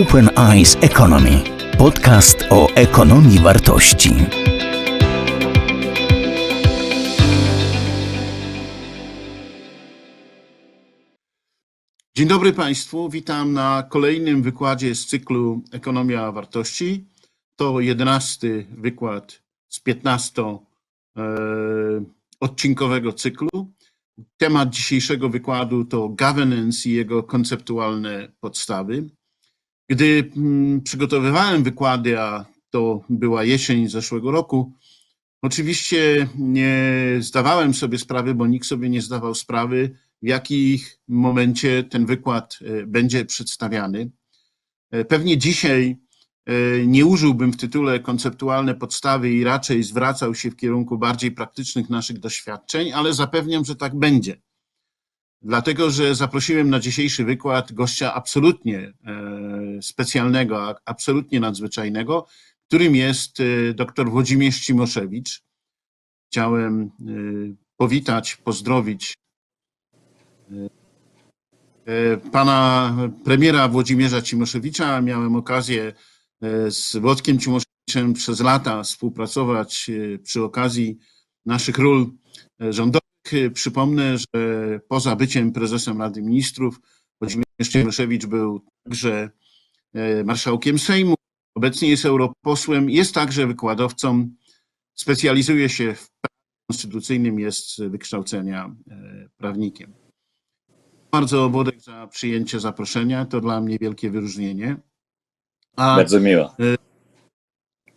Open Eyes Economy. Podcast o ekonomii wartości. Dzień dobry Państwu. Witam na kolejnym wykładzie z cyklu Ekonomia Wartości. To jedenasty wykład z 15 e, odcinkowego cyklu. Temat dzisiejszego wykładu to governance i jego konceptualne podstawy. Gdy mm, przygotowywałem wykłady, a to była jesień zeszłego roku, oczywiście nie zdawałem sobie sprawy, bo nikt sobie nie zdawał sprawy, w jakim momencie ten wykład e, będzie przedstawiany. E, pewnie dzisiaj e, nie użyłbym w tytule konceptualne podstawy i raczej zwracał się w kierunku bardziej praktycznych naszych doświadczeń, ale zapewniam, że tak będzie. Dlatego, że zaprosiłem na dzisiejszy wykład gościa absolutnie specjalnego, absolutnie nadzwyczajnego, którym jest dr Włodzimierz Cimoszewicz. Chciałem powitać, pozdrowić E, pana premiera Włodzimierza Cimoszewicza. Miałem okazję e, z Włodkiem Cimoszewiczem przez lata współpracować e, przy okazji naszych ról rządowych. Przypomnę, że poza byciem prezesem Rady Ministrów, Włodzimierz Cimoszewicz był także marszałkiem Sejmu, obecnie jest europosłem, jest także wykładowcą, specjalizuje się w prawie konstytucyjnym, jest wykształcenia prawnikiem bardzo Włodek za przyjęcie zaproszenia. To dla mnie wielkie wyróżnienie. A bardzo miło. Y,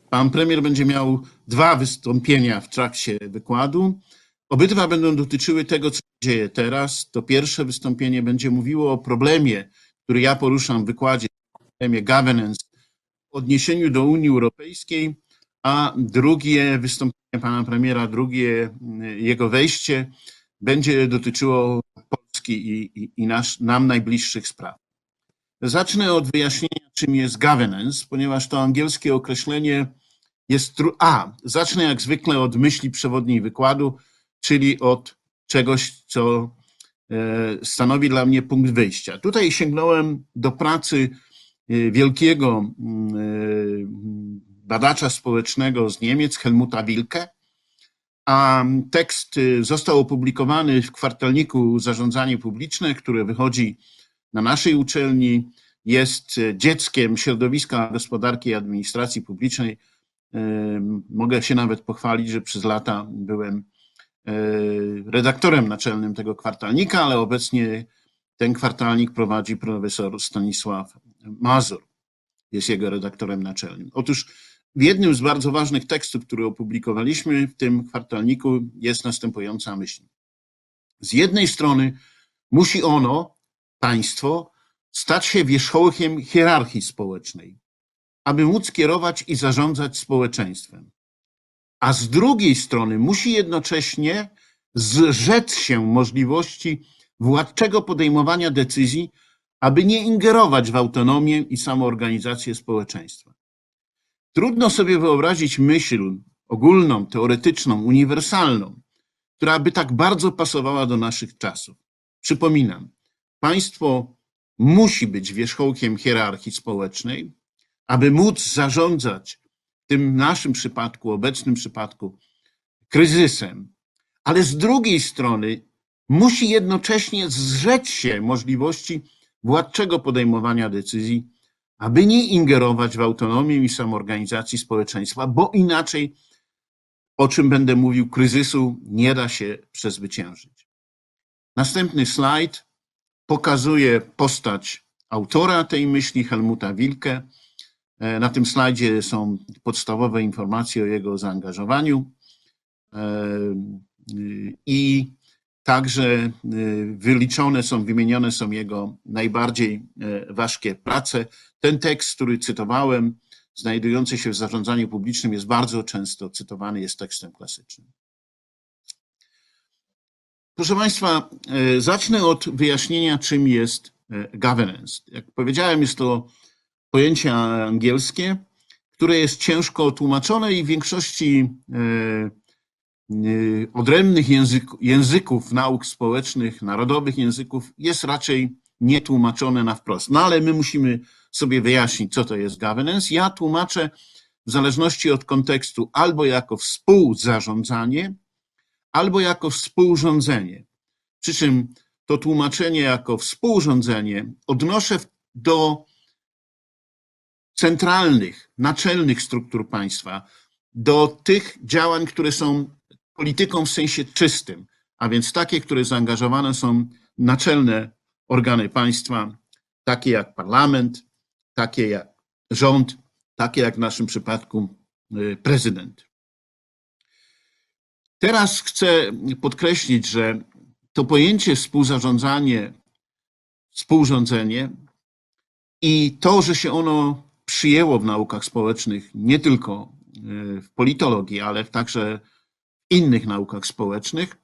pan premier będzie miał dwa wystąpienia w trakcie wykładu. Obydwa będą dotyczyły tego, co się dzieje teraz. To pierwsze wystąpienie będzie mówiło o problemie, który ja poruszam w wykładzie, problemie governance w odniesieniu do Unii Europejskiej, a drugie wystąpienie pana premiera, drugie y, jego wejście będzie dotyczyło Polski i, i, i nasz, nam najbliższych spraw. Zacznę od wyjaśnienia, czym jest governance, ponieważ to angielskie określenie jest. A, zacznę jak zwykle od myśli przewodniej wykładu, czyli od czegoś, co e, stanowi dla mnie punkt wyjścia. Tutaj sięgnąłem do pracy e, wielkiego mm, e, badacza społecznego z Niemiec, Helmuta Wilke, a tekst został opublikowany w kwartalniku Zarządzanie Publiczne, które wychodzi na naszej uczelni. Jest dzieckiem środowiska gospodarki i administracji publicznej. Mogę się nawet pochwalić, że przez lata byłem redaktorem naczelnym tego kwartalnika, ale obecnie ten kwartalnik prowadzi profesor Stanisław Mazur. Jest jego redaktorem naczelnym. Otóż w jednym z bardzo ważnych tekstów, który opublikowaliśmy w tym kwartalniku, jest następująca myśl. Z jednej strony musi ono, państwo, stać się wierzchołkiem hierarchii społecznej, aby móc kierować i zarządzać społeczeństwem. A z drugiej strony musi jednocześnie zrzec się możliwości władczego podejmowania decyzji, aby nie ingerować w autonomię i samoorganizację społeczeństwa. Trudno sobie wyobrazić myśl ogólną, teoretyczną, uniwersalną, która by tak bardzo pasowała do naszych czasów. Przypominam, państwo musi być wierzchołkiem hierarchii społecznej, aby móc zarządzać tym naszym przypadku, obecnym przypadku, kryzysem, ale z drugiej strony musi jednocześnie zrzec się możliwości władczego podejmowania decyzji aby nie ingerować w autonomię i samoorganizacji społeczeństwa, bo inaczej, o czym będę mówił, kryzysu nie da się przezwyciężyć. Następny slajd pokazuje postać autora tej myśli, Helmuta Wilke. E, na tym slajdzie są podstawowe informacje o jego zaangażowaniu e, i Także y, wyliczone są, wymienione są jego najbardziej ważkie prace. Ten tekst, który cytowałem, znajdujący się w zarządzaniu publicznym, jest bardzo często cytowany, jest tekstem klasycznym. Proszę Państwa, zacznę od wyjaśnienia, czym jest governance. Jak powiedziałem, jest to pojęcie angielskie, które jest ciężko tłumaczone i w większości Y, odrębnych język, języków nauk społecznych, narodowych języków jest raczej nietłumaczone na wprost. No ale my musimy sobie wyjaśnić, co to jest governance. Ja tłumaczę w zależności od kontekstu albo jako współzarządzanie, albo jako współrządzenie. Przy czym to tłumaczenie jako współrządzenie odnoszę do centralnych, naczelnych struktur państwa, do tych działań, które są polityką w sensie czystym, a więc takie, które zaangażowane są naczelne organy państwa, takie jak parlament, takie jak rząd, takie jak w naszym przypadku y, prezydent. Teraz chcę podkreślić, że to pojęcie współzarządzanie, współrządzenie i to, że się ono przyjęło w naukach społecznych, nie tylko y, w politologii, ale także w innych naukach społecznych,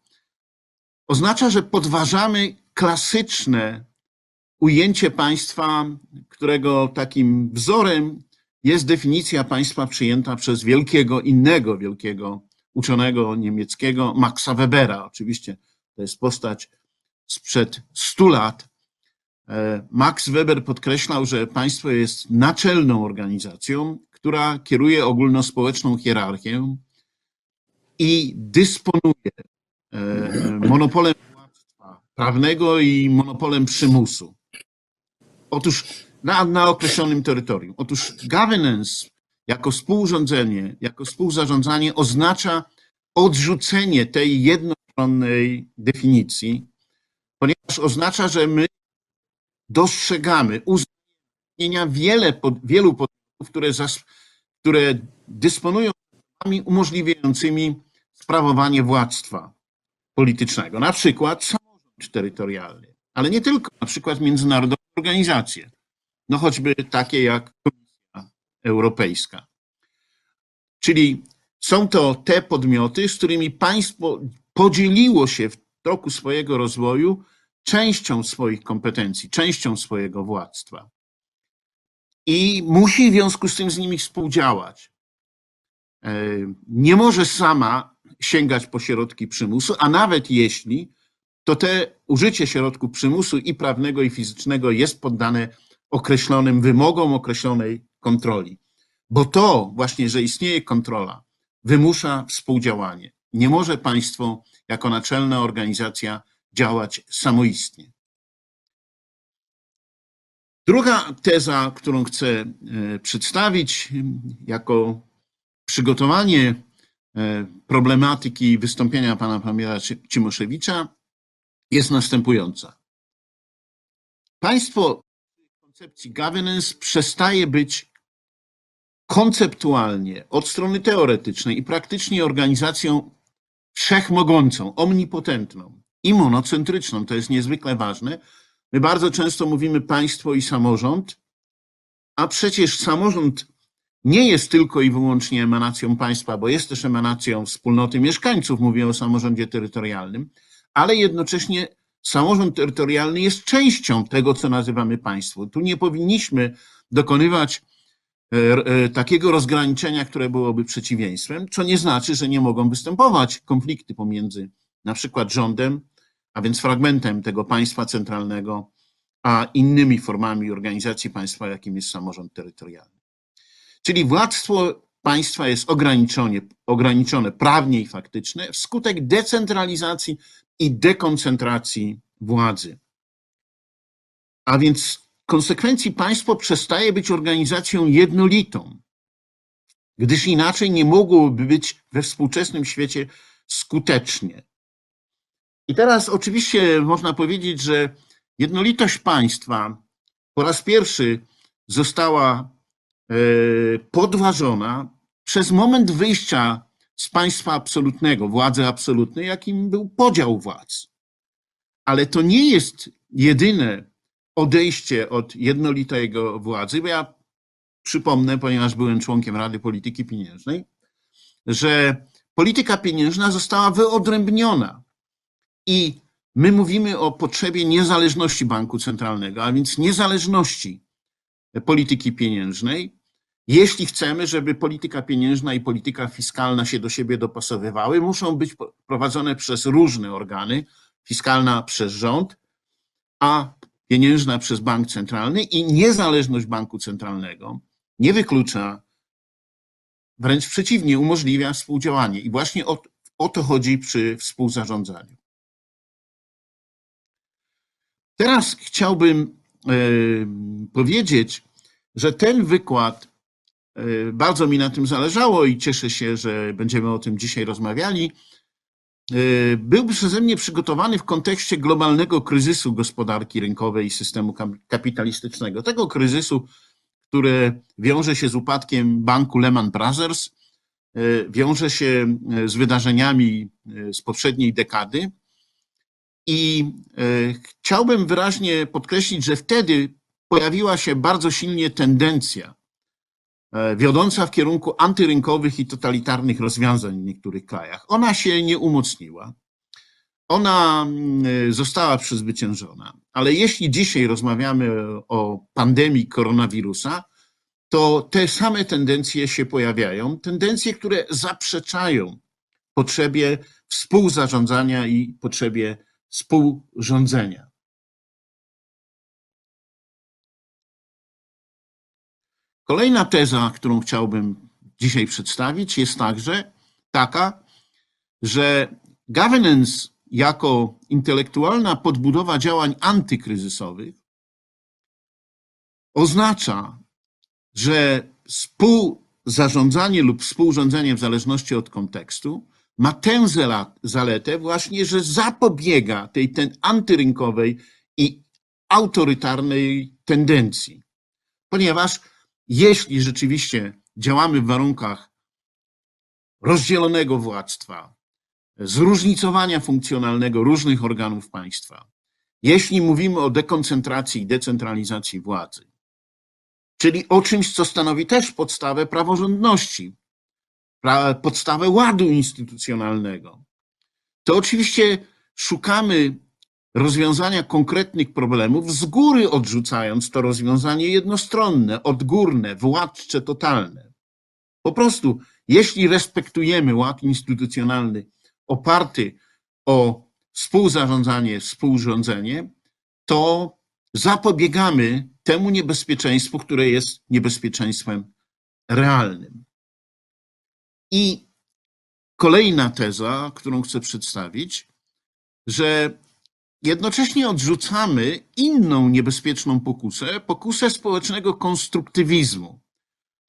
oznacza, że podważamy klasyczne ujęcie państwa, którego takim wzorem jest definicja państwa przyjęta przez wielkiego, innego wielkiego uczonego niemieckiego, Maxa Webera. Oczywiście to jest postać sprzed stu lat. E, Max Weber podkreślał, że państwo jest naczelną organizacją, która kieruje ogólnospołeczną hierarchię i dysponuje e, monopolem władztwa prawnego i monopolem przymusu. Otóż na, na określonym terytorium. Otóż governance jako współrządzenie, jako współzarządzanie oznacza odrzucenie tej jednostronnej definicji, ponieważ oznacza, że my dostrzegamy uznania wiele, wielu podmiotów, które, które dysponują umożliwiającymi sprawowanie władztwa politycznego, na przykład samorząd terytorialny, ale nie tylko, na przykład międzynarodowe organizacje, no choćby takie jak Komisja Europejska. Czyli są to te podmioty, z którymi państwo podzieliło się w toku swojego rozwoju częścią swoich kompetencji, częścią swojego władztwa. I musi w związku z tym z nimi współdziałać. E, nie może sama sięgać po środki przymusu, a nawet jeśli, to te użycie środków przymusu i prawnego, i fizycznego jest poddane określonym wymogom, określonej kontroli. Bo to właśnie, że istnieje kontrola, wymusza współdziałanie. Nie może państwo jako naczelna organizacja działać samoistnie. Druga teza, którą chcę e, przedstawić jako przygotowanie e, problematyki wystąpienia pana premiera Cimoszewicza, jest następująca. Państwo w koncepcji governance przestaje być konceptualnie od strony teoretycznej i praktycznie organizacją wszechmogącą, omnipotentną i monocentryczną. To jest niezwykle ważne. My bardzo często mówimy państwo i samorząd, a przecież samorząd nie jest tylko i wyłącznie emanacją państwa, bo jest też emanacją wspólnoty mieszkańców, mówię o samorządzie terytorialnym, ale jednocześnie samorząd terytorialny jest częścią tego, co nazywamy państwo. Tu nie powinniśmy dokonywać e, e, takiego rozgraniczenia, które byłoby przeciwieństwem, co nie znaczy, że nie mogą występować konflikty pomiędzy na przykład rządem, a więc fragmentem tego państwa centralnego, a innymi formami organizacji państwa, jakim jest samorząd terytorialny. Czyli władztwo państwa jest ograniczone, ograniczone prawnie i faktycznie wskutek decentralizacji i dekoncentracji władzy. A więc w konsekwencji państwo przestaje być organizacją jednolitą, gdyż inaczej nie mogłoby być we współczesnym świecie skutecznie. I teraz oczywiście można powiedzieć, że jednolitość państwa po raz pierwszy została e, podważona przez moment wyjścia z państwa absolutnego, władzy absolutnej, jakim był podział władz. Ale to nie jest jedyne odejście od jednolitego władzy, bo ja przypomnę, ponieważ byłem członkiem Rady Polityki Pieniężnej, że polityka pieniężna została wyodrębniona i my mówimy o potrzebie niezależności banku centralnego, a więc niezależności polityki pieniężnej, jeśli chcemy, żeby polityka pieniężna i polityka fiskalna się do siebie dopasowywały, muszą być prowadzone przez różne organy, fiskalna przez rząd, a pieniężna przez bank centralny i niezależność banku centralnego nie wyklucza, wręcz przeciwnie, umożliwia współdziałanie. I właśnie o, o to chodzi przy współzarządzaniu. Teraz chciałbym e, powiedzieć, że ten wykład e, bardzo mi na tym zależało i cieszę się, że będziemy o tym dzisiaj rozmawiali. E, był przeze mnie przygotowany w kontekście globalnego kryzysu gospodarki rynkowej i systemu kapitalistycznego. Tego kryzysu, który wiąże się z upadkiem banku Lehman Brothers, wiąże się z wydarzeniami z poprzedniej dekady i e, chciałbym wyraźnie podkreślić, że wtedy pojawiła się bardzo silnie tendencja e, wiodąca w kierunku antyrynkowych i totalitarnych rozwiązań w niektórych krajach. Ona się nie umocniła. Ona mm, została przezwyciężona. Ale jeśli dzisiaj rozmawiamy o pandemii koronawirusa, to te same tendencje się pojawiają. Tendencje, które zaprzeczają potrzebie współzarządzania i potrzebie współrządzenia. Kolejna teza, którą chciałbym dzisiaj przedstawić, jest także taka, że governance jako intelektualna podbudowa działań antykryzysowych oznacza, że współzarządzanie lub współrządzenie w zależności od kontekstu ma tę zaletę właśnie, że zapobiega tej ten antyrynkowej i autorytarnej tendencji. Ponieważ jeśli rzeczywiście działamy w warunkach rozdzielonego władztwa, zróżnicowania funkcjonalnego różnych organów państwa, jeśli mówimy o dekoncentracji i decentralizacji władzy, czyli o czymś, co stanowi też podstawę praworządności, podstawę ładu instytucjonalnego, to oczywiście szukamy rozwiązania konkretnych problemów, z góry odrzucając to rozwiązanie jednostronne, odgórne, władcze, totalne. Po prostu, jeśli respektujemy ład instytucjonalny oparty o współzarządzanie, współrządzenie, to zapobiegamy temu niebezpieczeństwu, które jest niebezpieczeństwem realnym. I kolejna teza, którą chcę przedstawić, że jednocześnie odrzucamy inną niebezpieczną pokusę, pokusę społecznego konstruktywizmu,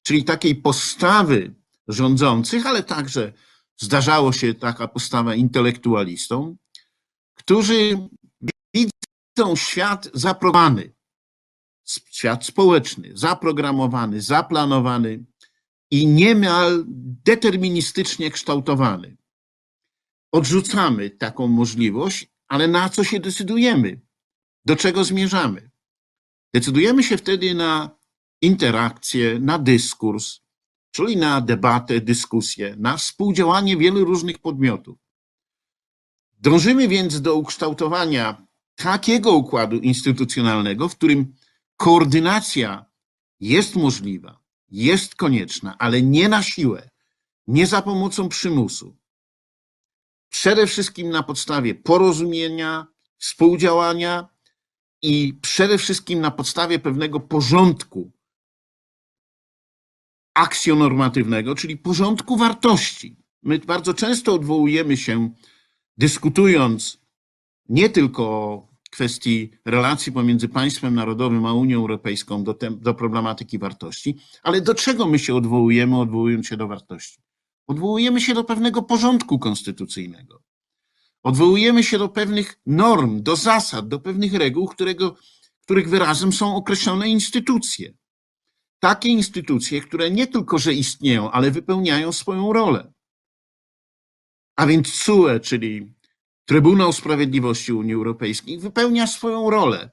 czyli takiej postawy rządzących, ale także zdarzało się taka postawa intelektualistom, którzy widzą świat zaprogramowany, świat społeczny, zaprogramowany, zaplanowany, i niemal deterministycznie kształtowany. Odrzucamy taką możliwość, ale na co się decydujemy? Do czego zmierzamy? Decydujemy się wtedy na interakcję, na dyskurs, czyli na debatę, dyskusję, na współdziałanie wielu różnych podmiotów. Dążymy więc do ukształtowania takiego układu instytucjonalnego, w którym koordynacja jest możliwa, jest konieczna, ale nie na siłę, nie za pomocą przymusu. Przede wszystkim na podstawie porozumienia, współdziałania i przede wszystkim na podstawie pewnego porządku akcjonormatywnego, czyli porządku wartości. My bardzo często odwołujemy się, dyskutując nie tylko kwestii relacji pomiędzy państwem narodowym a Unią Europejską do, do problematyki wartości, ale do czego my się odwołujemy, odwołując się do wartości? Odwołujemy się do pewnego porządku konstytucyjnego. Odwołujemy się do pewnych norm, do zasad, do pewnych reguł, którego, których wyrazem są określone instytucje. Takie instytucje, które nie tylko, że istnieją, ale wypełniają swoją rolę. A więc CUE, czyli Trybunał Sprawiedliwości Unii Europejskiej wypełnia swoją rolę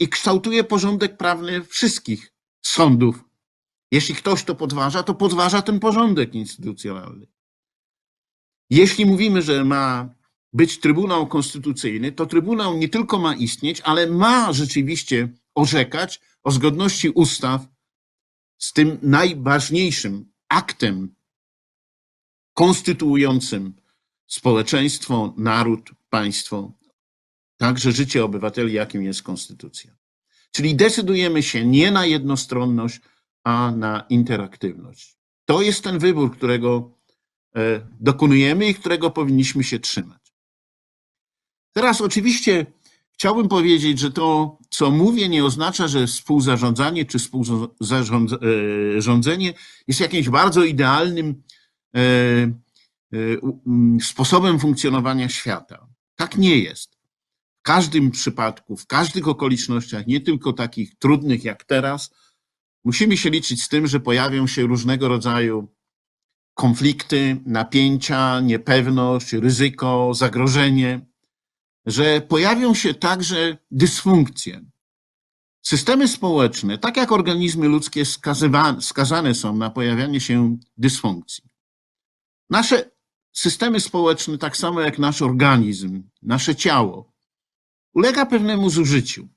i kształtuje porządek prawny wszystkich sądów. Jeśli ktoś to podważa, to podważa ten porządek instytucjonalny. Jeśli mówimy, że ma być Trybunał Konstytucyjny, to Trybunał nie tylko ma istnieć, ale ma rzeczywiście orzekać o zgodności ustaw z tym najważniejszym aktem konstytuującym społeczeństwo, naród, państwo, także życie obywateli, jakim jest konstytucja. Czyli decydujemy się nie na jednostronność, a na interaktywność. To jest ten wybór, którego e, dokonujemy i którego powinniśmy się trzymać. Teraz oczywiście chciałbym powiedzieć, że to, co mówię, nie oznacza, że współzarządzanie czy współrządzenie jest jakimś bardzo idealnym e, e, sposobem funkcjonowania świata. Tak nie jest. W każdym przypadku, w każdych okolicznościach, nie tylko takich trudnych jak teraz, musimy się liczyć z tym, że pojawią się różnego rodzaju konflikty, napięcia, niepewność, ryzyko, zagrożenie, że pojawią się także dysfunkcje. Systemy społeczne, tak jak organizmy ludzkie, skazane są na pojawianie się dysfunkcji. Nasze systemy społeczne, tak samo jak nasz organizm, nasze ciało, ulega pewnemu zużyciu.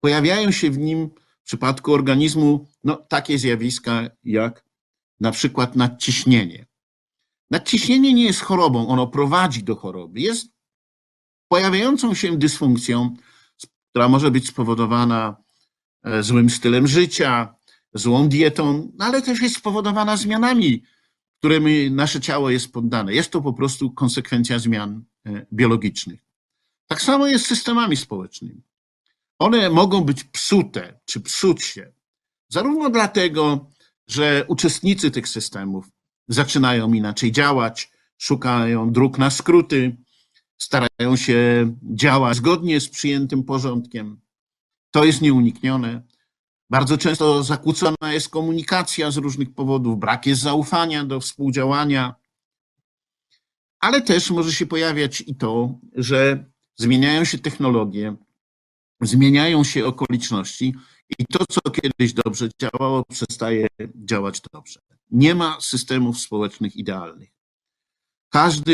Pojawiają się w nim w przypadku organizmu no, takie zjawiska jak na przykład nadciśnienie. Nadciśnienie nie jest chorobą, ono prowadzi do choroby. Jest pojawiającą się dysfunkcją, która może być spowodowana e, złym stylem życia, złą dietą, no, ale też jest spowodowana zmianami, którymi nasze ciało jest poddane. Jest to po prostu konsekwencja zmian e, biologicznych. Tak samo jest z systemami społecznymi. One mogą być psute czy psuć się, zarówno dlatego, że uczestnicy tych systemów zaczynają inaczej działać, szukają dróg na skróty, starają się działać zgodnie z przyjętym porządkiem. To jest nieuniknione. Bardzo często zakłócona jest komunikacja z różnych powodów, brak jest zaufania do współdziałania, ale też może się pojawiać i to, że zmieniają się technologie, zmieniają się okoliczności i to, co kiedyś dobrze działało, przestaje działać dobrze. Nie ma systemów społecznych idealnych. Każdy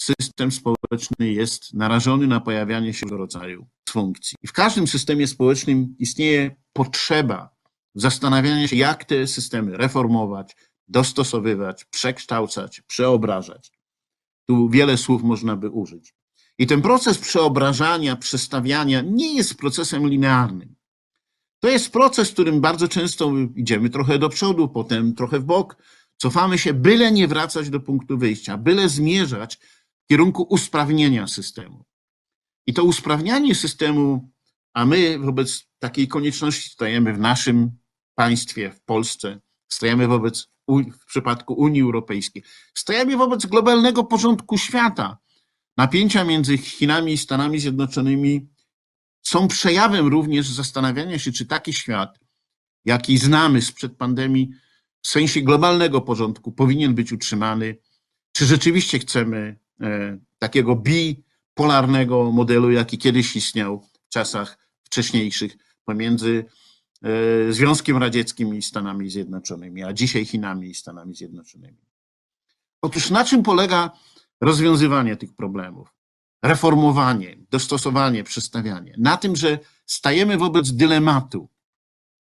system społeczny jest narażony na pojawianie się tego rodzaju funkcji. I w każdym systemie społecznym istnieje potrzeba zastanawiania się, jak te systemy reformować, dostosowywać, przekształcać, przeobrażać. Tu wiele słów można by użyć. I ten proces przeobrażania, przestawiania nie jest procesem linearnym. To jest proces, w którym bardzo często idziemy trochę do przodu, potem trochę w bok, cofamy się, byle nie wracać do punktu wyjścia, byle zmierzać w kierunku usprawnienia systemu. I to usprawnianie systemu, a my wobec takiej konieczności stajemy w naszym państwie, w Polsce, stajemy wobec, w przypadku Unii Europejskiej, stajemy wobec globalnego porządku świata, Napięcia między Chinami i Stanami Zjednoczonymi są przejawem również zastanawiania się, czy taki świat, jaki znamy sprzed pandemii, w sensie globalnego porządku powinien być utrzymany, czy rzeczywiście chcemy e, takiego bipolarnego modelu, jaki kiedyś istniał w czasach wcześniejszych pomiędzy e, Związkiem Radzieckim i Stanami Zjednoczonymi, a dzisiaj Chinami i Stanami Zjednoczonymi. Otóż na czym polega rozwiązywanie tych problemów, reformowanie, dostosowanie, przestawianie. Na tym, że stajemy wobec dylematu.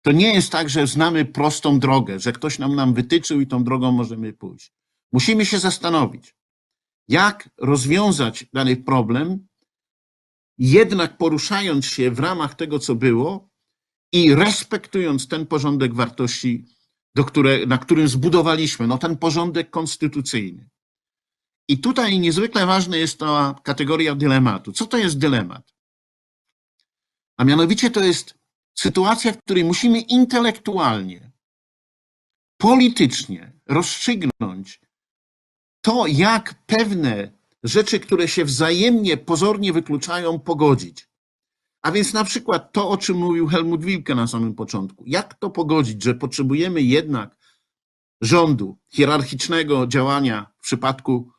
To nie jest tak, że znamy prostą drogę, że ktoś nam nam wytyczył i tą drogą możemy pójść. Musimy się zastanowić, jak rozwiązać dany problem, jednak poruszając się w ramach tego, co było i respektując ten porządek wartości, które, na którym zbudowaliśmy, no ten porządek konstytucyjny. I tutaj niezwykle ważna jest ta kategoria dylematu. Co to jest dylemat? A mianowicie to jest sytuacja, w której musimy intelektualnie, politycznie rozstrzygnąć to, jak pewne rzeczy, które się wzajemnie, pozornie wykluczają, pogodzić. A więc na przykład to, o czym mówił Helmut Wilke na samym początku. Jak to pogodzić, że potrzebujemy jednak rządu, hierarchicznego działania w przypadku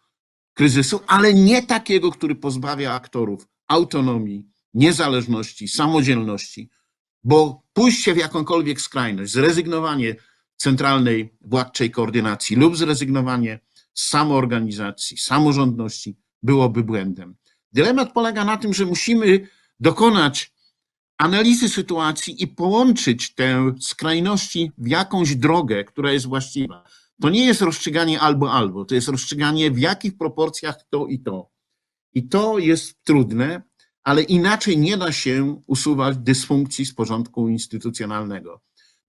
kryzysu, ale nie takiego, który pozbawia aktorów autonomii, niezależności, samodzielności, bo pójście w jakąkolwiek skrajność, zrezygnowanie centralnej władczej koordynacji lub zrezygnowanie z samoorganizacji, samorządności byłoby błędem. Dylemat polega na tym, że musimy dokonać analizy sytuacji i połączyć te skrajności w jakąś drogę, która jest właściwa. To nie jest rozstrzyganie albo albo, to jest rozstrzyganie w jakich proporcjach to i to. I to jest trudne, ale inaczej nie da się usuwać dysfunkcji z porządku instytucjonalnego.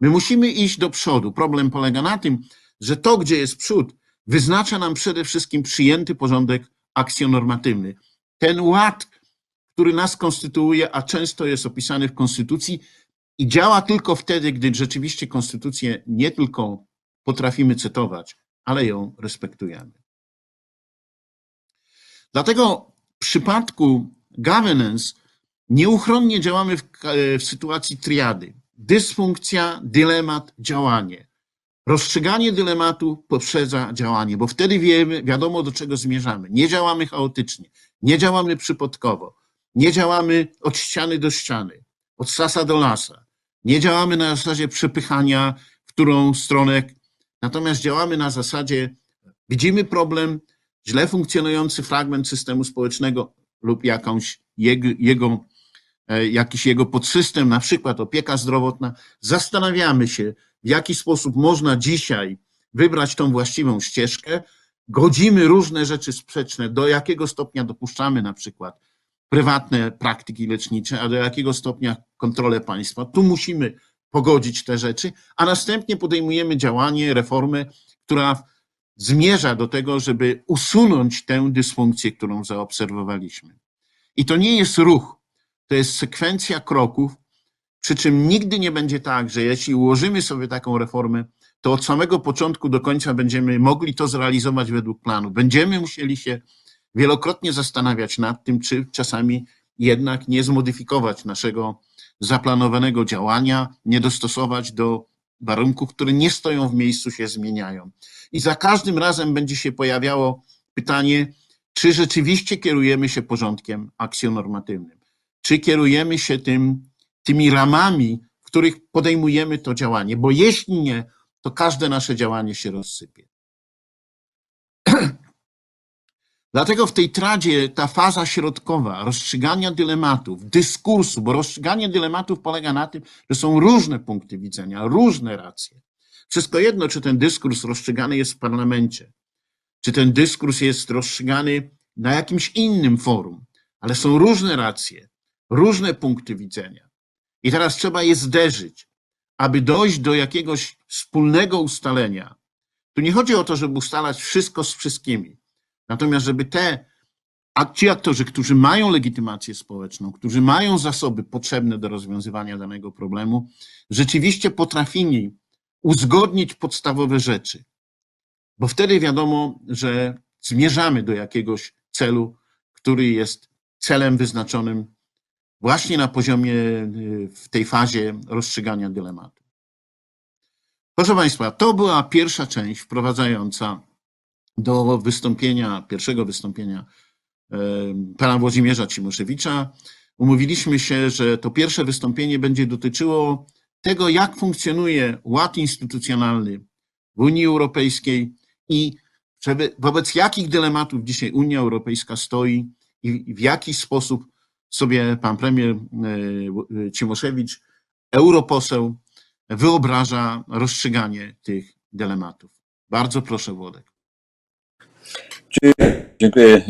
My musimy iść do przodu. Problem polega na tym, że to, gdzie jest przód, wyznacza nam przede wszystkim przyjęty porządek akcjonormatywny. Ten ład, który nas konstytuuje, a często jest opisany w Konstytucji i działa tylko wtedy, gdy rzeczywiście Konstytucję nie tylko potrafimy cytować, ale ją respektujemy. Dlatego w przypadku governance nieuchronnie działamy w, w sytuacji triady. Dysfunkcja, dylemat, działanie. Rozstrzyganie dylematu poprzedza działanie, bo wtedy wiemy, wiadomo do czego zmierzamy. Nie działamy chaotycznie, nie działamy przypadkowo, nie działamy od ściany do ściany, od sasa do lasa. Nie działamy na zasadzie przepychania w którą stronę, natomiast działamy na zasadzie, widzimy problem, źle funkcjonujący fragment systemu społecznego lub jakąś jego, jego, e, jakiś jego podsystem, na przykład opieka zdrowotna, zastanawiamy się, w jaki sposób można dzisiaj wybrać tą właściwą ścieżkę, godzimy różne rzeczy sprzeczne, do jakiego stopnia dopuszczamy na przykład prywatne praktyki lecznicze, a do jakiego stopnia kontrolę państwa. Tu musimy pogodzić te rzeczy, a następnie podejmujemy działanie, reformę, która zmierza do tego, żeby usunąć tę dysfunkcję, którą zaobserwowaliśmy. I to nie jest ruch, to jest sekwencja kroków, przy czym nigdy nie będzie tak, że jeśli ułożymy sobie taką reformę, to od samego początku do końca będziemy mogli to zrealizować według planu. Będziemy musieli się wielokrotnie zastanawiać nad tym, czy czasami jednak nie zmodyfikować naszego zaplanowanego działania, nie dostosować do warunków, które nie stoją w miejscu, się zmieniają. I za każdym razem będzie się pojawiało pytanie, czy rzeczywiście kierujemy się porządkiem akcjonormatywnym, czy kierujemy się tym, tymi ramami, w których podejmujemy to działanie, bo jeśli nie, to każde nasze działanie się rozsypie. Dlatego w tej tradzie ta faza środkowa rozstrzygania dylematów, dyskursu, bo rozstrzyganie dylematów polega na tym, że są różne punkty widzenia, różne racje. Wszystko jedno, czy ten dyskurs rozstrzygany jest w parlamencie, czy ten dyskurs jest rozstrzygany na jakimś innym forum, ale są różne racje, różne punkty widzenia. I teraz trzeba je zderzyć, aby dojść do jakiegoś wspólnego ustalenia. Tu nie chodzi o to, żeby ustalać wszystko z wszystkimi Natomiast, żeby te, a ci aktorzy, którzy mają legitymację społeczną, którzy mają zasoby potrzebne do rozwiązywania danego problemu, rzeczywiście potrafili uzgodnić podstawowe rzeczy. Bo wtedy wiadomo, że zmierzamy do jakiegoś celu, który jest celem wyznaczonym właśnie na poziomie, w tej fazie rozstrzygania dylematu. Proszę Państwa, to była pierwsza część wprowadzająca do wystąpienia, pierwszego wystąpienia pana Włodzimierza Cimoszewicza. Umówiliśmy się, że to pierwsze wystąpienie będzie dotyczyło tego, jak funkcjonuje ład instytucjonalny w Unii Europejskiej i wobec jakich dylematów dzisiaj Unia Europejska stoi i w jaki sposób sobie pan premier e, Cimoszewicz, europoseł, wyobraża rozstrzyganie tych dylematów. Bardzo proszę, Włodek. Dziękuję.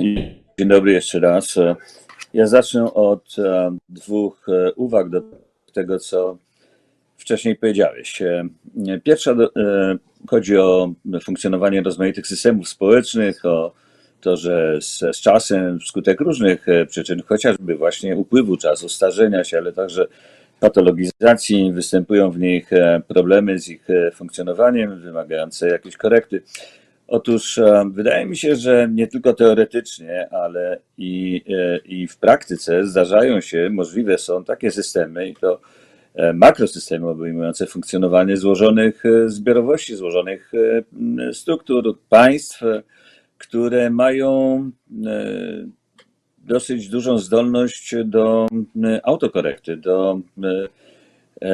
Dzień dobry jeszcze raz. Ja zacznę od e, dwóch e, uwag do tego, co wcześniej powiedziałeś. E, pierwsza chodzi o funkcjonowanie rozmaitych systemów społecznych, o to, że z, z czasem, wskutek różnych przyczyn, chociażby właśnie upływu czasu, starzenia się, ale także patologizacji, występują w nich problemy z ich funkcjonowaniem, wymagające jakiejś korekty. Otóż e, wydaje mi się, że nie tylko teoretycznie, ale i, e, i w praktyce zdarzają się, możliwe są takie systemy, i to e, makrosystemy obejmujące funkcjonowanie złożonych zbiorowości, złożonych struktur państw, które mają dosyć dużą zdolność do autokorekty, do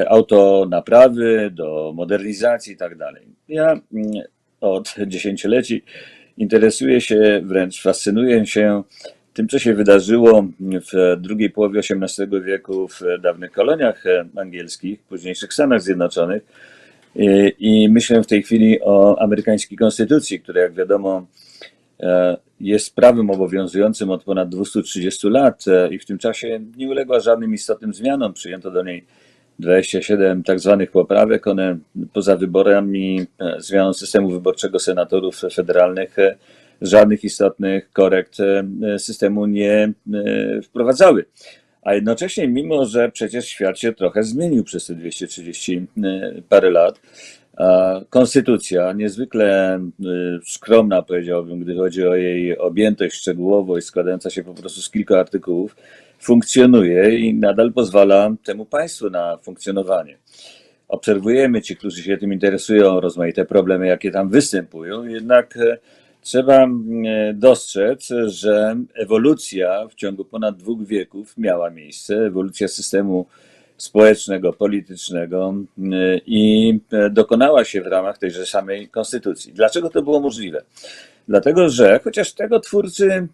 autonaprawy, do modernizacji itd. Tak ja od dziesięcioleci interesuję się, wręcz fascynuję się tym, co się wydarzyło w drugiej połowie XVIII wieku w dawnych koloniach angielskich, późniejszych Stanach Zjednoczonych. I myślę w tej chwili o amerykańskiej konstytucji, która, jak wiadomo, e, jest prawem obowiązującym od ponad 230 lat e, i w tym czasie nie uległa żadnym istotnym zmianom. Przyjęto do niej 27 tak zwanych poprawek. One poza wyborami, e, zmianą systemu wyborczego senatorów federalnych, żadnych istotnych korekt systemu nie wprowadzały. A jednocześnie, mimo że przecież świat się trochę zmienił przez te 230 parę lat, Konstytucja, niezwykle skromna, powiedziałbym, gdy chodzi o jej objętość, szczegółowość, składająca się po prostu z kilku artykułów, funkcjonuje i nadal pozwala temu państwu na funkcjonowanie. Obserwujemy ci, którzy się tym interesują, rozmaite problemy, jakie tam występują, jednak e, trzeba dostrzec, że ewolucja w ciągu ponad dwóch wieków miała miejsce, ewolucja systemu społecznego, politycznego i e, dokonała się w ramach tejże samej konstytucji. Dlaczego to było możliwe? Dlatego, że chociaż tego twórcy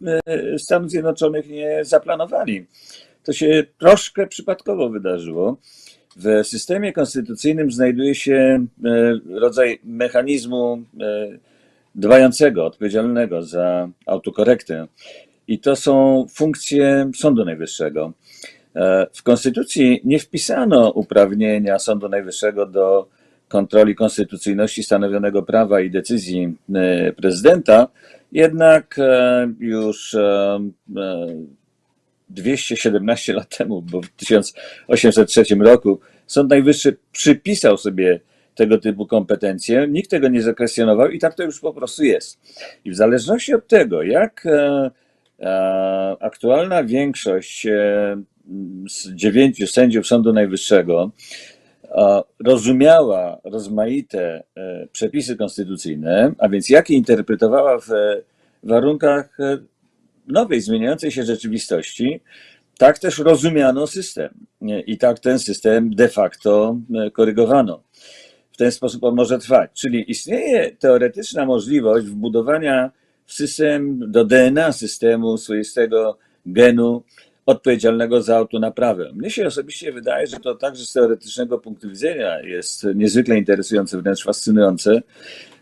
y, Stanów Zjednoczonych nie zaplanowali, to się troszkę przypadkowo wydarzyło. W systemie konstytucyjnym znajduje się y, rodzaj mechanizmu dbającego, odpowiedzialnego za autokorektę. I to są funkcje Sądu Najwyższego. E, w Konstytucji nie wpisano uprawnienia Sądu Najwyższego do kontroli konstytucyjności stanowionego prawa i decyzji e, prezydenta, jednak e, już 217 lat temu, bo w 1803 roku Sąd Najwyższy przypisał sobie tego typu kompetencje, nikt tego nie zakwestionował i tak to już po prostu jest. I w zależności od tego, jak aktualna większość z dziewięciu sędziów Sądu Najwyższego rozumiała rozmaite e, przepisy konstytucyjne, a więc jakie interpretowała w warunkach e, nowej, zmieniającej się rzeczywistości, tak też rozumiano system i tak ten system de facto e, korygowano. W ten sposób on może trwać. Czyli istnieje teoretyczna możliwość wbudowania w system do DNA systemu swoistego genu odpowiedzialnego za autonaprawę. Mnie się osobiście wydaje, że to także z teoretycznego punktu widzenia jest niezwykle interesujące, wręcz fascynujące,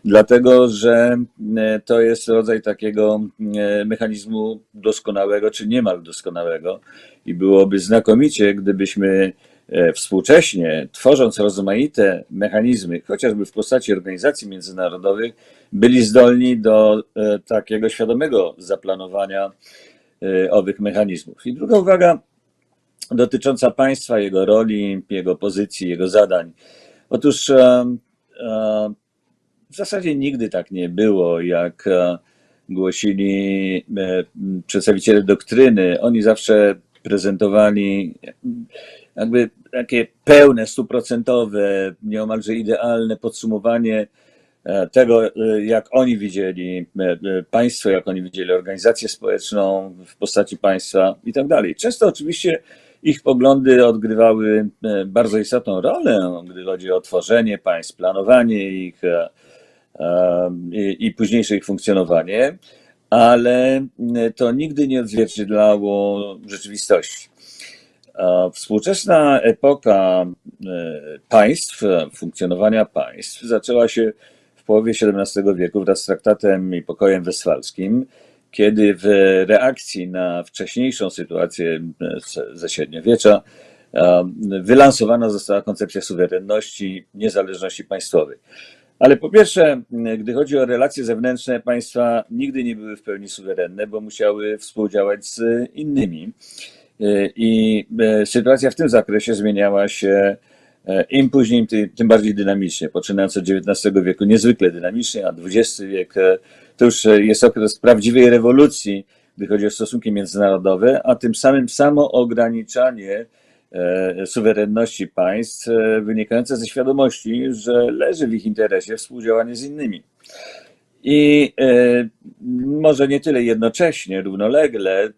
dlatego że e, to jest rodzaj takiego e, mechanizmu doskonałego, czy niemal doskonałego i byłoby znakomicie, gdybyśmy e, współcześnie, tworząc rozmaite mechanizmy, chociażby w postaci organizacji międzynarodowych, byli zdolni do takiego świadomego zaplanowania owych mechanizmów. I druga uwaga dotycząca państwa, jego roli, jego pozycji, jego zadań. Otóż e, e, w zasadzie nigdy tak nie było, jak e, głosili przedstawiciele doktryny. Oni zawsze prezentowali jakby takie pełne, stuprocentowe, nieomalże idealne podsumowanie tego, e, jak oni widzieli e, państwo, jak oni widzieli organizację społeczną w postaci państwa i tak dalej. Często oczywiście ich poglądy odgrywały bardzo istotną rolę, gdy chodzi o tworzenie państw, planowanie ich i późniejsze ich funkcjonowanie, ale to nigdy nie odzwierciedlało rzeczywistości. Współczesna epoka państw, funkcjonowania państw zaczęła się połowie XVII wieku wraz z traktatem i pokojem westfalskim, kiedy w reakcji na wcześniejszą sytuację ze średniowiecza wylansowana została koncepcja suwerenności, niezależności państwowej. Ale po pierwsze, gdy chodzi o relacje zewnętrzne, państwa nigdy nie były w pełni suwerenne, bo musiały współdziałać z innymi. I e, sytuacja w tym zakresie zmieniała się E, Im później, tym bardziej dynamicznie, poczynając od XIX wieku niezwykle dynamicznie, a XX wiek e, to już e, jest okres prawdziwej rewolucji, gdy chodzi o stosunki międzynarodowe, a tym samym samo ograniczanie suwerenności państw wynikające ze świadomości, że leży w ich interesie współdziałanie z innymi. I może nie tyle jednocześnie, równolegle,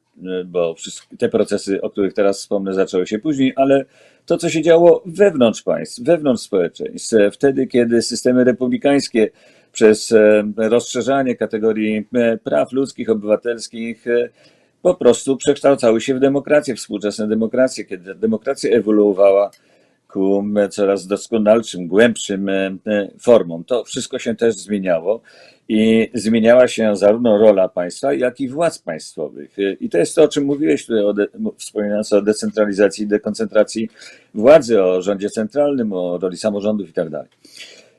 bo te procesy, o których teraz wspomnę, zaczęły się później, ale to, co się działo wewnątrz państw, wewnątrz społeczeństw, wtedy, kiedy systemy republikańskie przez e, rozszerzanie kategorii e, praw ludzkich, obywatelskich e, po prostu przekształcały się w demokrację, współczesne demokracje, kiedy demokracja ewoluowała ku coraz doskonalszym, głębszym formom. To wszystko się też zmieniało i zmieniała się zarówno rola państwa, jak i władz państwowych. I to jest to, o czym mówiłeś tutaj, o de, wspominając o decentralizacji i dekoncentracji władzy, o rządzie centralnym, o roli samorządów i tak.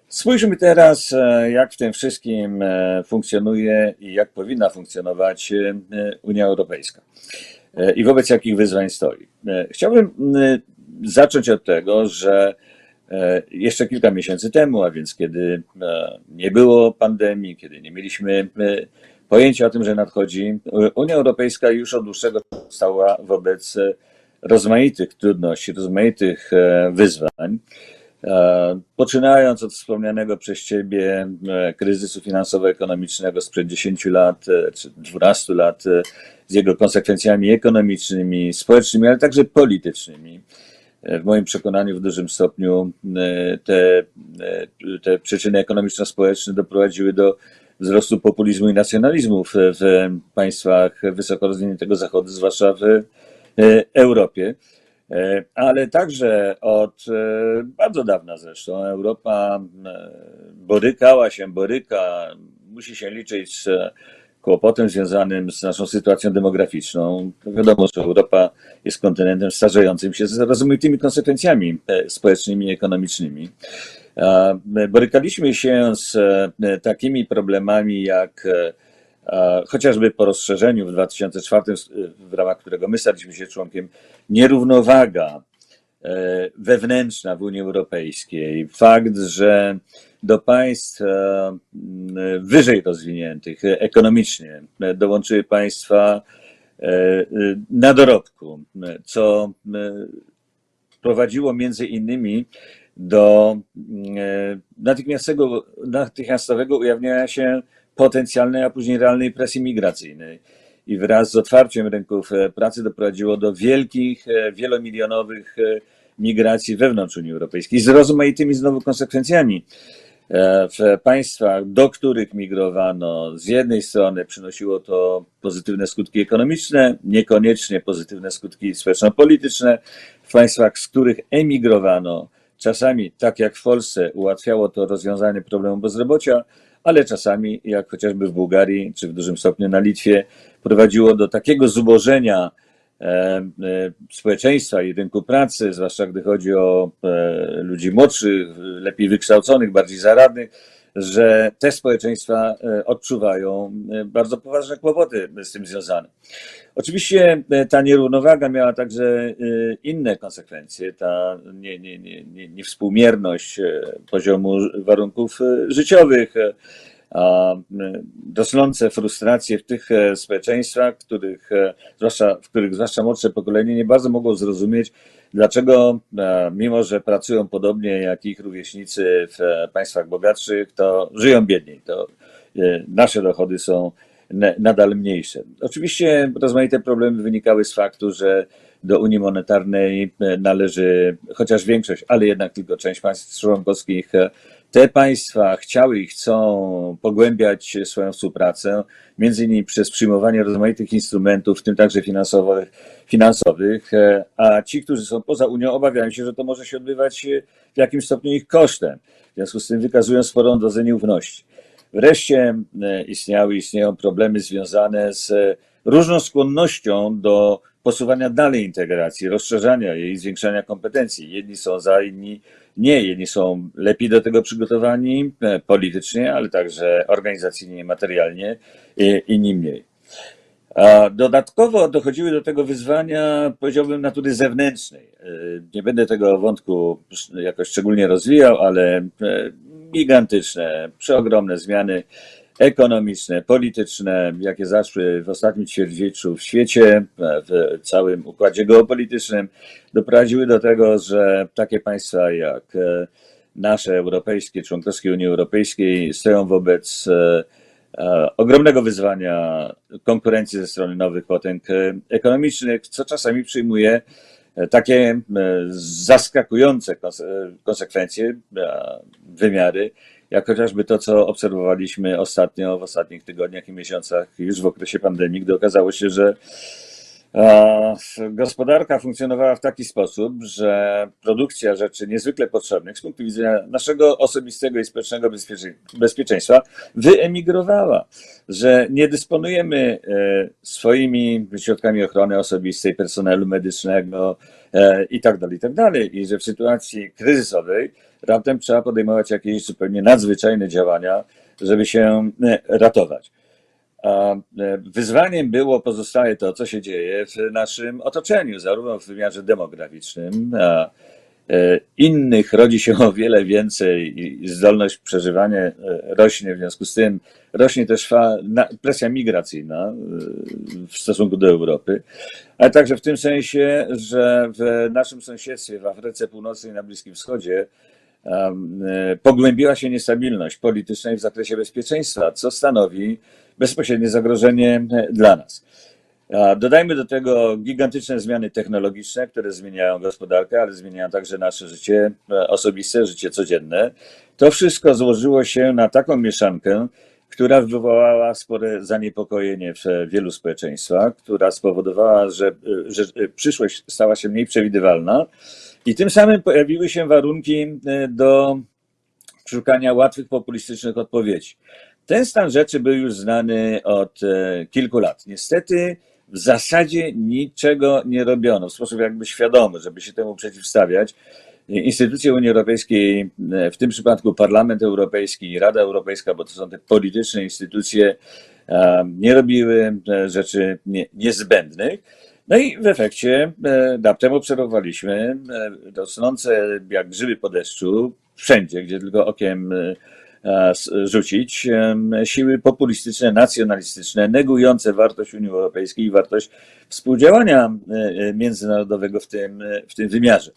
Spójrzmy teraz, e, jak w tym wszystkim e, funkcjonuje i jak powinna funkcjonować e, Unia Europejska i wobec jakich wyzwań stoi. Chciałbym zacząć od tego, że jeszcze kilka miesięcy temu, a więc kiedy nie było pandemii, kiedy nie mieliśmy pojęcia o tym, że nadchodzi, Unia Europejska już od dłuższego stała wobec rozmaitych trudności, rozmaitych wyzwań. E, poczynając od wspomnianego przez Ciebie e, kryzysu finansowo-ekonomicznego sprzed 10 lat e, czy 12 lat, z jego konsekwencjami ekonomicznymi, społecznymi, ale także politycznymi. W moim przekonaniu w dużym stopniu te, te przyczyny ekonomiczno-społeczne doprowadziły do wzrostu populizmu i nacjonalizmu w, w państwach wysoko rozwiniętego Zachodu, zwłaszcza w Europie. E, ale także od e, bardzo dawna zresztą Europa e, borykała się, boryka, musi się liczyć z kłopotem związanym z naszą sytuacją demograficzną. Wiadomo, że Europa jest kontynentem starzejącym się z rozmaitymi konsekwencjami społecznymi i ekonomicznymi. Borykaliśmy się z takimi problemami jak chociażby po rozszerzeniu w 2004, w ramach którego my staliśmy się członkiem, nierównowaga e, wewnętrzna w Unii Europejskiej, fakt, że do państw e, wyżej rozwiniętych ekonomicznie dołączyły państwa e, na dorobku, co prowadziło między innymi do natychmiastowego, natychmiastowego ujawniania się potencjalnej, a później realnej presji migracyjnej. I wraz z otwarciem rynków e, pracy doprowadziło do wielkich, e, wielomilionowych e, migracji wewnątrz Unii Europejskiej z rozmaitymi znowu konsekwencjami. W państwach, do których migrowano, z jednej strony przynosiło to pozytywne skutki ekonomiczne, niekoniecznie pozytywne skutki społeczno-polityczne. W państwach, z których emigrowano, czasami, tak jak w Polsce, ułatwiało to rozwiązanie problemu bezrobocia, ale czasami, jak chociażby w Bułgarii, czy w dużym stopniu na Litwie, prowadziło do takiego zubożenia e, e, społeczeństwa i rynku pracy, zwłaszcza gdy chodzi o e, ludzi młodszych, lepiej wykształconych, bardziej zaradnych, że te społeczeństwa odczuwają bardzo poważne kłopoty z tym związane. Oczywiście ta nierównowaga miała także inne konsekwencje, ta nie, nie, nie, niewspółmierność poziomu warunków życiowych, rosnące frustracje w tych e, społeczeństwach, których, e, zwłaszcza, w których zwłaszcza młodsze pokolenie nie bardzo mogą zrozumieć, dlaczego e, mimo, że pracują podobnie jak ich rówieśnicy w państwach bogatszych, to żyją biedniej, to nasze dochody są nadal mniejsze. Oczywiście rozmaite problemy wynikały z faktu, że do Unii Monetarnej należy chociaż większość, ale jednak tylko część państw członkowskich te państwa chciały i chcą pogłębiać swoją współpracę, między innymi przez przyjmowanie rozmaitych instrumentów, w tym także finansowych, finansowych, e, a ci, którzy są poza Unią, obawiają się, że to może się odbywać w jakimś stopniu ich kosztem. W związku z tym wykazują sporą dozę nieufności. Wreszcie e, istniały, istnieją problemy związane z różną skłonnością do posuwania dalej integracji, rozszerzania jej, zwiększania kompetencji. Jedni są za, inni nie. Jedni są lepiej do tego przygotowani e, politycznie, ale także organizacyjnie, materialnie, inni mniej. Dodatkowo dochodziły do tego wyzwania, powiedziałbym, natury zewnętrznej. E, nie będę tego wątku jakoś szczególnie rozwijał, ale e, gigantyczne, przeogromne zmiany ekonomiczne, polityczne, jakie zaszły w ostatnim ćwierćwieczu w świecie, w całym układzie geopolitycznym, doprowadziły do tego, że takie państwa jak e, nasze europejskie, członkowskie Unii Europejskiej stoją wobec e, e, ogromnego wyzwania konkurencji ze strony nowych potęg ekonomicznych, co czasami przyjmuje takie zaskakujące konsekwencje, wymiary, jak chociażby to, co obserwowaliśmy ostatnio, w ostatnich tygodniach i miesiącach, już w okresie pandemii, gdy okazało się, że Gospodarka funkcjonowała w taki sposób, że produkcja rzeczy niezwykle potrzebnych z punktu widzenia naszego osobistego i społecznego bezpieczeństwa wyemigrowała, że nie dysponujemy e, swoimi środkami ochrony osobistej, personelu medycznego e, i tak tak. I że w sytuacji kryzysowej raptem trzeba podejmować jakieś zupełnie nadzwyczajne działania, żeby się e, ratować. A e, wyzwaniem było, pozostaje to, co się dzieje w naszym otoczeniu, zarówno w wymiarze demograficznym, a e, innych rodzi się o wiele więcej i zdolność przeżywania rośnie, w związku z tym rośnie też presja migracyjna w stosunku do Europy, ale także w tym sensie, że w naszym sąsiedztwie, w Afryce Północnej, na Bliskim Wschodzie, pogłębiła się niestabilność polityczna i w zakresie bezpieczeństwa, co stanowi bezpośrednie zagrożenie e, dla nas. Dodajmy do tego gigantyczne zmiany technologiczne, które zmieniają gospodarkę, ale zmieniają także nasze życie e, osobiste, życie codzienne. To wszystko złożyło się na taką mieszankę, która wywołała spore zaniepokojenie w wielu społeczeństwach, która spowodowała, że, e, że przyszłość stała się mniej przewidywalna i tym samym pojawiły się warunki do szukania łatwych populistycznych odpowiedzi. Ten stan rzeczy był już znany od e, kilku lat. Niestety w zasadzie niczego nie robiono w sposób jakby świadomy, żeby się temu przeciwstawiać. Instytucje Unii Europejskiej, e, w tym przypadku Parlament Europejski i Rada Europejska, bo to są te polityczne instytucje, e, nie robiły rzeczy niezbędnych. No i w efekcie raptem obserwowaliśmy rosnące jak grzyby po deszczu, wszędzie, gdzie tylko okiem E, rzucić siły populistyczne, nacjonalistyczne, negujące wartość Unii Europejskiej i wartość współdziałania e, e, międzynarodowego w tym, w tym wymiarze.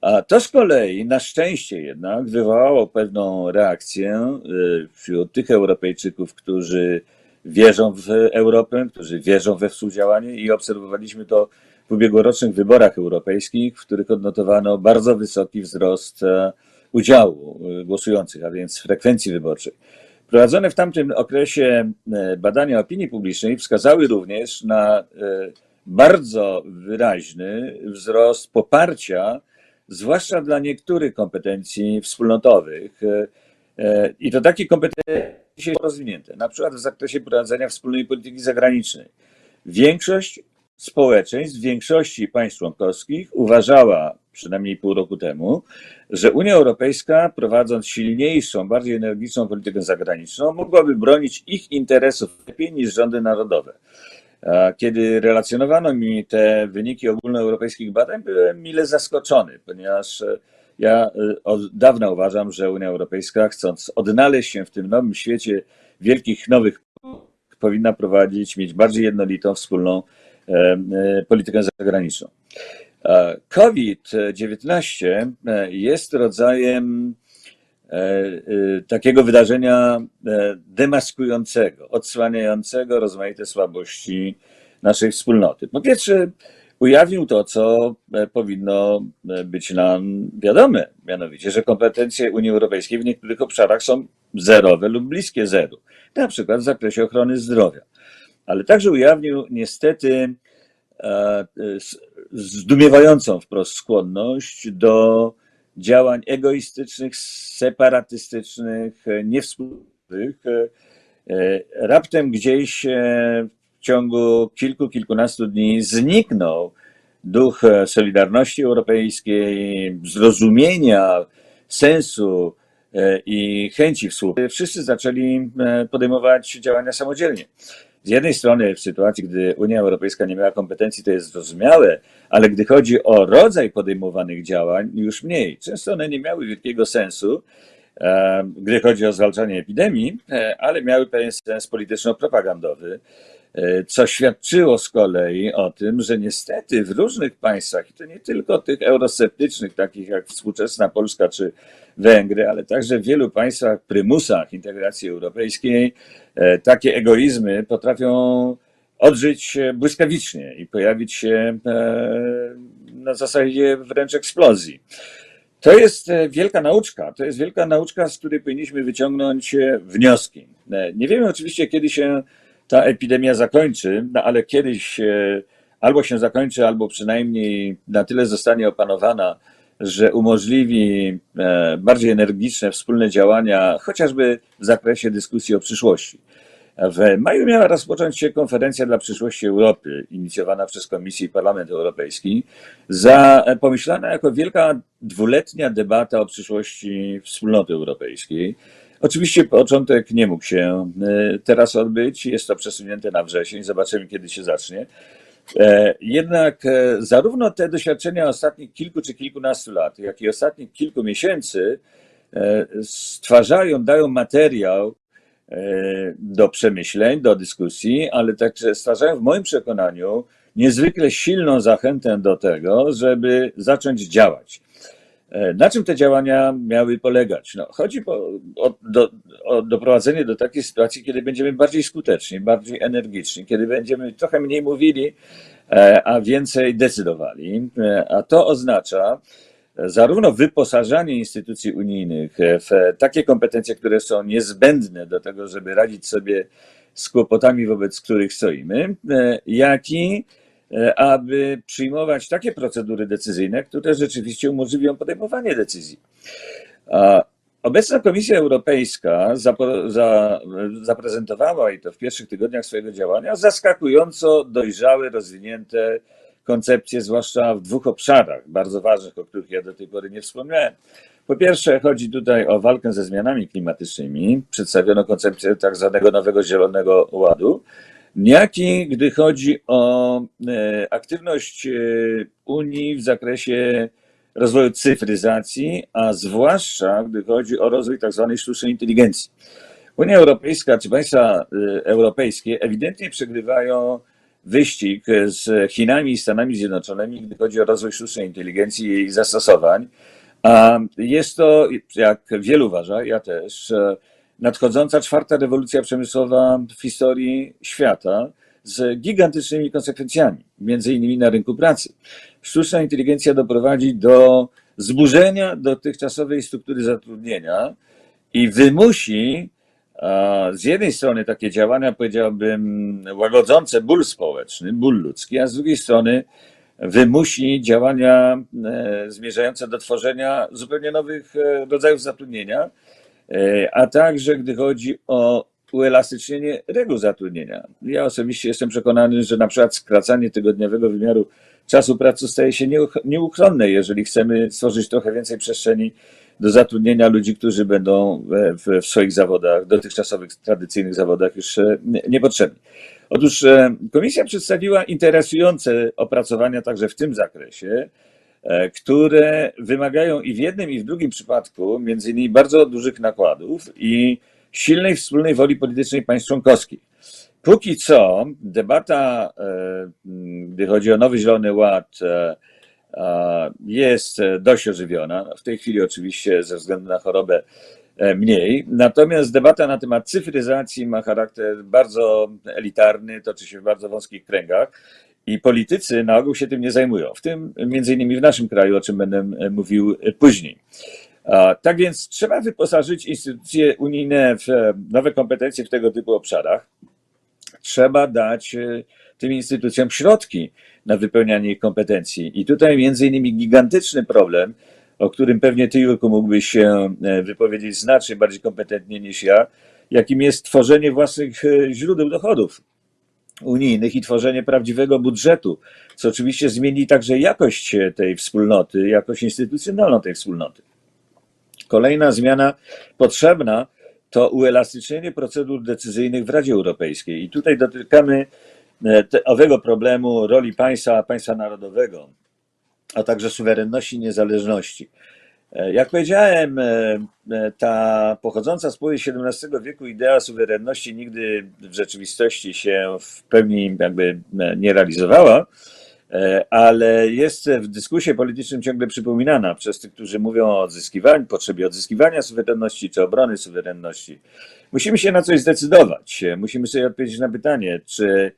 A to z kolei, na szczęście jednak, wywołało pewną reakcję wśród tych Europejczyków, którzy wierzą w Europę, którzy wierzą we współdziałanie i obserwowaliśmy to w ubiegłorocznych wyborach europejskich, w których odnotowano bardzo wysoki wzrost udziału y, głosujących, a więc frekwencji wyborczej. Prowadzone w tamtym okresie y, badania opinii publicznej wskazały również na bardzo wyraźny wzrost poparcia, zwłaszcza dla niektórych kompetencji wspólnotowych. I to takie kompetencje są rozwinięte, na przykład w zakresie prowadzenia wspólnej polityki zagranicznej. Większość społeczeństw, większości państw członkowskich uważała przynajmniej pół roku temu, że Unia Europejska, prowadząc silniejszą, bardziej energiczną politykę zagraniczną, mogłaby bronić ich interesów lepiej niż rządy narodowe. Kiedy relacjonowano mi te wyniki ogólnoeuropejskich badań, byłem mile zaskoczony, ponieważ e, ja e, od dawna uważam, że Unia Europejska, chcąc odnaleźć się w tym nowym świecie wielkich nowych, powinna prowadzić, mieć bardziej jednolitą, wspólną e, politykę zagraniczną. COVID-19 e, jest rodzajem e, e, takiego wydarzenia demaskującego, odsłaniającego rozmaite słabości naszej wspólnoty. Po pierwsze, ujawnił to, co powinno być nam wiadome, mianowicie, że kompetencje Unii Europejskiej w niektórych obszarach są zerowe lub bliskie zeru, na przykład w zakresie ochrony zdrowia. Ale także ujawnił niestety zdumiewającą wprost skłonność do działań egoistycznych, separatystycznych, niewspólnych. Raptem gdzieś ciągu kilku, kilkunastu dni zniknął duch Solidarności Europejskiej, zrozumienia sensu i chęci współpracy. Wszyscy zaczęli podejmować działania samodzielnie. Z jednej strony w sytuacji, gdy Unia Europejska nie miała kompetencji, to jest zrozumiałe, ale gdy chodzi o rodzaj podejmowanych działań, już mniej. Często one nie miały wielkiego sensu, gdy chodzi o zwalczanie epidemii, e, ale miały pewien sens polityczno-propagandowy, e, co świadczyło z kolei o tym, że niestety w różnych państwach, i to nie tylko tych eurosceptycznych, takich jak współczesna Polska czy Węgry, ale także w wielu państwach, prymusach integracji europejskiej, e, takie egoizmy potrafią odżyć błyskawicznie i pojawić się na zasadzie wręcz eksplozji. To jest e, wielka nauczka. To jest wielka nauczka, z której powinniśmy wyciągnąć e, wnioski. E, nie wiemy oczywiście, kiedy się ta epidemia zakończy, no ale kiedyś albo się zakończy, albo przynajmniej na tyle zostanie opanowana, że umożliwi e, bardziej energiczne wspólne działania, chociażby w zakresie dyskusji o przyszłości. W maju miała rozpocząć się konferencja dla przyszłości Europy, inicjowana przez Komisję i Parlament Europejski, za, pomyślana jako wielka dwuletnia debata o przyszłości wspólnoty europejskiej. Oczywiście początek nie mógł się e, teraz odbyć, jest to przesunięte na wrzesień, zobaczymy kiedy się zacznie. E, jednak e, zarówno te doświadczenia ostatnich kilku czy kilkunastu lat, jak i ostatnich kilku miesięcy stwarzają, dają materiał do przemyśleń, do dyskusji, ale także stwarzają w moim przekonaniu niezwykle silną zachętę do tego, żeby zacząć działać. E, na czym te działania miały polegać? No, chodzi po, o, do, o doprowadzenie do takiej sytuacji, kiedy będziemy bardziej skuteczni, bardziej energiczni, kiedy będziemy trochę mniej mówili, e, a więcej decydowali. E, a to oznacza zarówno wyposażanie instytucji unijnych w takie kompetencje, które są niezbędne do tego, żeby radzić sobie z kłopotami, wobec których stoimy, jak i aby przyjmować takie procedury decyzyjne, które rzeczywiście umożliwią podejmowanie decyzji. Obecna Komisja Europejska zaprezentowała, i to w pierwszych tygodniach swojego działania, zaskakująco dojrzałe, rozwinięte koncepcje, zwłaszcza w dwóch obszarach bardzo ważnych, o których ja do tej pory nie wspomniałem. Po pierwsze, chodzi tutaj o walkę ze zmianami klimatycznymi. Przedstawiono koncepcję tak zwanego nowego zielonego ładu, Niejaki, gdy chodzi o e, aktywność e, Unii w zakresie rozwoju cyfryzacji, a zwłaszcza gdy chodzi o rozwój tzw. Tak sztucznej inteligencji. Unia Europejska czy państwa e, europejskie ewidentnie przegrywają wyścig z Chinami i Stanami Zjednoczonymi, gdy chodzi o rozwój sztucznej inteligencji i jej zastosowań. A jest to, jak wielu uważa, ja też, nadchodząca czwarta rewolucja przemysłowa w historii świata z gigantycznymi konsekwencjami, między innymi na rynku pracy. Sztuczna inteligencja doprowadzi do zburzenia dotychczasowej struktury zatrudnienia i wymusi z jednej strony takie działania, powiedziałbym, łagodzące ból społeczny, ból ludzki, a z drugiej strony wymusi działania e, zmierzające do tworzenia zupełnie nowych e, rodzajów zatrudnienia, a także gdy chodzi o uelastycznienie reguł zatrudnienia. Ja osobiście jestem przekonany, że na przykład skracanie tygodniowego wymiaru czasu pracy staje się nieuchronne, jeżeli chcemy stworzyć trochę więcej przestrzeni do zatrudnienia ludzi, którzy będą w, w swoich zawodach, dotychczasowych, tradycyjnych zawodach już e, niepotrzebni. Otóż e, komisja przedstawiła interesujące opracowania także w tym zakresie. E, które wymagają i w jednym, i w drugim przypadku między innymi bardzo dużych nakładów i silnej wspólnej woli politycznej państw członkowskich. Póki co debata, e, gdy chodzi o Nowy Zielony Ład, e, jest dość ożywiona. W tej chwili oczywiście ze względu na chorobę mniej. Natomiast debata na temat cyfryzacji ma charakter bardzo elitarny, toczy się w bardzo wąskich kręgach i politycy na ogół się tym nie zajmują, w tym między innymi w naszym kraju, o czym będę e, mówił e, później. Tak więc trzeba wyposażyć instytucje unijne w e, nowe kompetencje w tego typu obszarach. Trzeba dać tym instytucjom środki na wypełnianie ich kompetencji. I tutaj między innymi gigantyczny problem, o którym pewnie ty, Jurku, mógłbyś się wypowiedzieć znacznie bardziej kompetentnie niż ja, jakim jest tworzenie własnych źródeł dochodów unijnych i tworzenie prawdziwego budżetu, co oczywiście zmieni także jakość tej wspólnoty, jakość instytucjonalną tej wspólnoty. Kolejna zmiana potrzebna to uelastycznienie procedur decyzyjnych w Radzie Europejskiej. I tutaj dotykamy e, owego problemu roli państwa, państwa narodowego, a także suwerenności i niezależności. E, jak powiedziałem, e, e, ta pochodząca z połowy XVII wieku idea suwerenności nigdy w rzeczywistości się w pełni jakby nie realizowała, ale jest w dyskursie politycznym ciągle przypominana przez tych, którzy mówią o odzyskiwaniu, potrzebie odzyskiwania suwerenności czy obrony suwerenności. Musimy się na coś zdecydować. Musimy sobie odpowiedzieć na pytanie, czy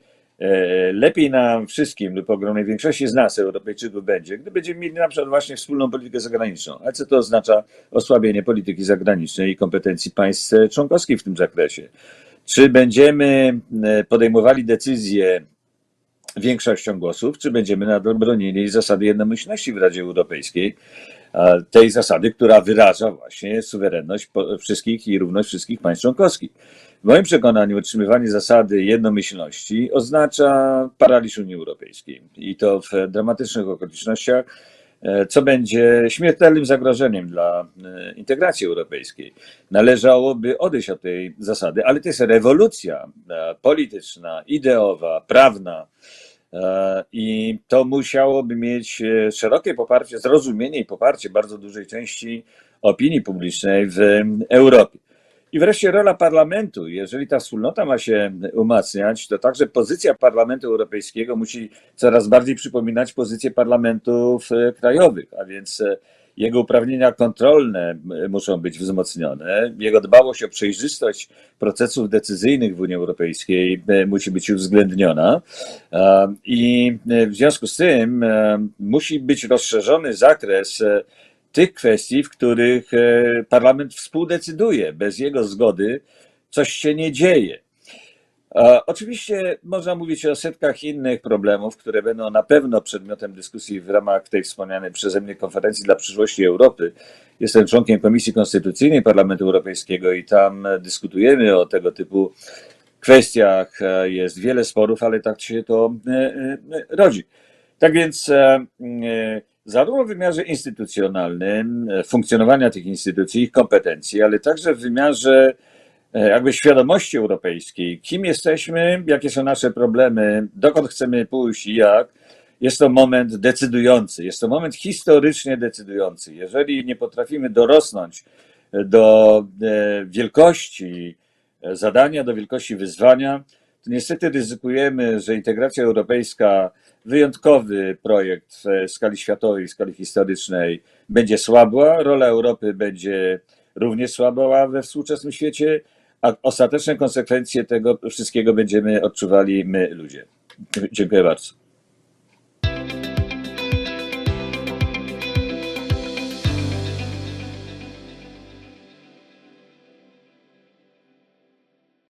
lepiej nam wszystkim lub ogromnej większości z nas, Europejczyków, będzie, gdy będziemy mieli na przykład właśnie wspólną politykę zagraniczną. A co to oznacza osłabienie polityki zagranicznej i kompetencji państw członkowskich w tym zakresie? Czy będziemy e, podejmowali decyzje większością głosów, czy będziemy nadal bronili zasady jednomyślności w Radzie Europejskiej, tej zasady, która wyraża właśnie suwerenność wszystkich i równość wszystkich państw członkowskich. W moim przekonaniu utrzymywanie zasady jednomyślności oznacza paraliż Unii Europejskiej i to w dramatycznych okolicznościach, e, co będzie śmiertelnym zagrożeniem dla e, integracji europejskiej. Należałoby odejść od tej zasady, ale to jest rewolucja e, polityczna, ideowa, prawna. I to musiałoby mieć szerokie poparcie, zrozumienie i poparcie bardzo dużej części opinii publicznej w Europie. I wreszcie rola parlamentu. Jeżeli ta wspólnota ma się umacniać, to także pozycja Parlamentu Europejskiego musi coraz bardziej przypominać pozycję parlamentów e, krajowych, a więc e, jego uprawnienia kontrolne muszą być wzmocnione, jego dbałość o przejrzystość procesów decyzyjnych w Unii Europejskiej e, musi być uwzględniona. I w związku z tym musi być rozszerzony zakres tych kwestii, w których e, parlament współdecyduje. Bez jego zgody coś się nie dzieje. Oczywiście można mówić o setkach innych problemów, które będą na pewno przedmiotem dyskusji w ramach tej wspomnianej przeze mnie konferencji dla przyszłości Europy. Jestem członkiem Komisji Konstytucyjnej Parlamentu Europejskiego i tam dyskutujemy o tego typu kwestiach. E, Jest wiele sporów, ale tak się to e, rodzi. Tak więc zarówno w wymiarze instytucjonalnym, e, funkcjonowania tych instytucji, ich kompetencji, ale także w wymiarze e, jakby świadomości europejskiej, kim jesteśmy, jakie są nasze problemy, dokąd chcemy pójść i jak, jest to moment decydujący, jest to moment historycznie decydujący. Jeżeli nie potrafimy dorosnąć do e, wielkości e, zadania, do wielkości wyzwania, niestety ryzykujemy, że integracja europejska, wyjątkowy projekt w skali światowej, w skali historycznej, będzie słabła, rola Europy będzie również słabła we współczesnym świecie, a ostateczne konsekwencje tego wszystkiego będziemy odczuwali my, ludzie. Dziękuję bardzo.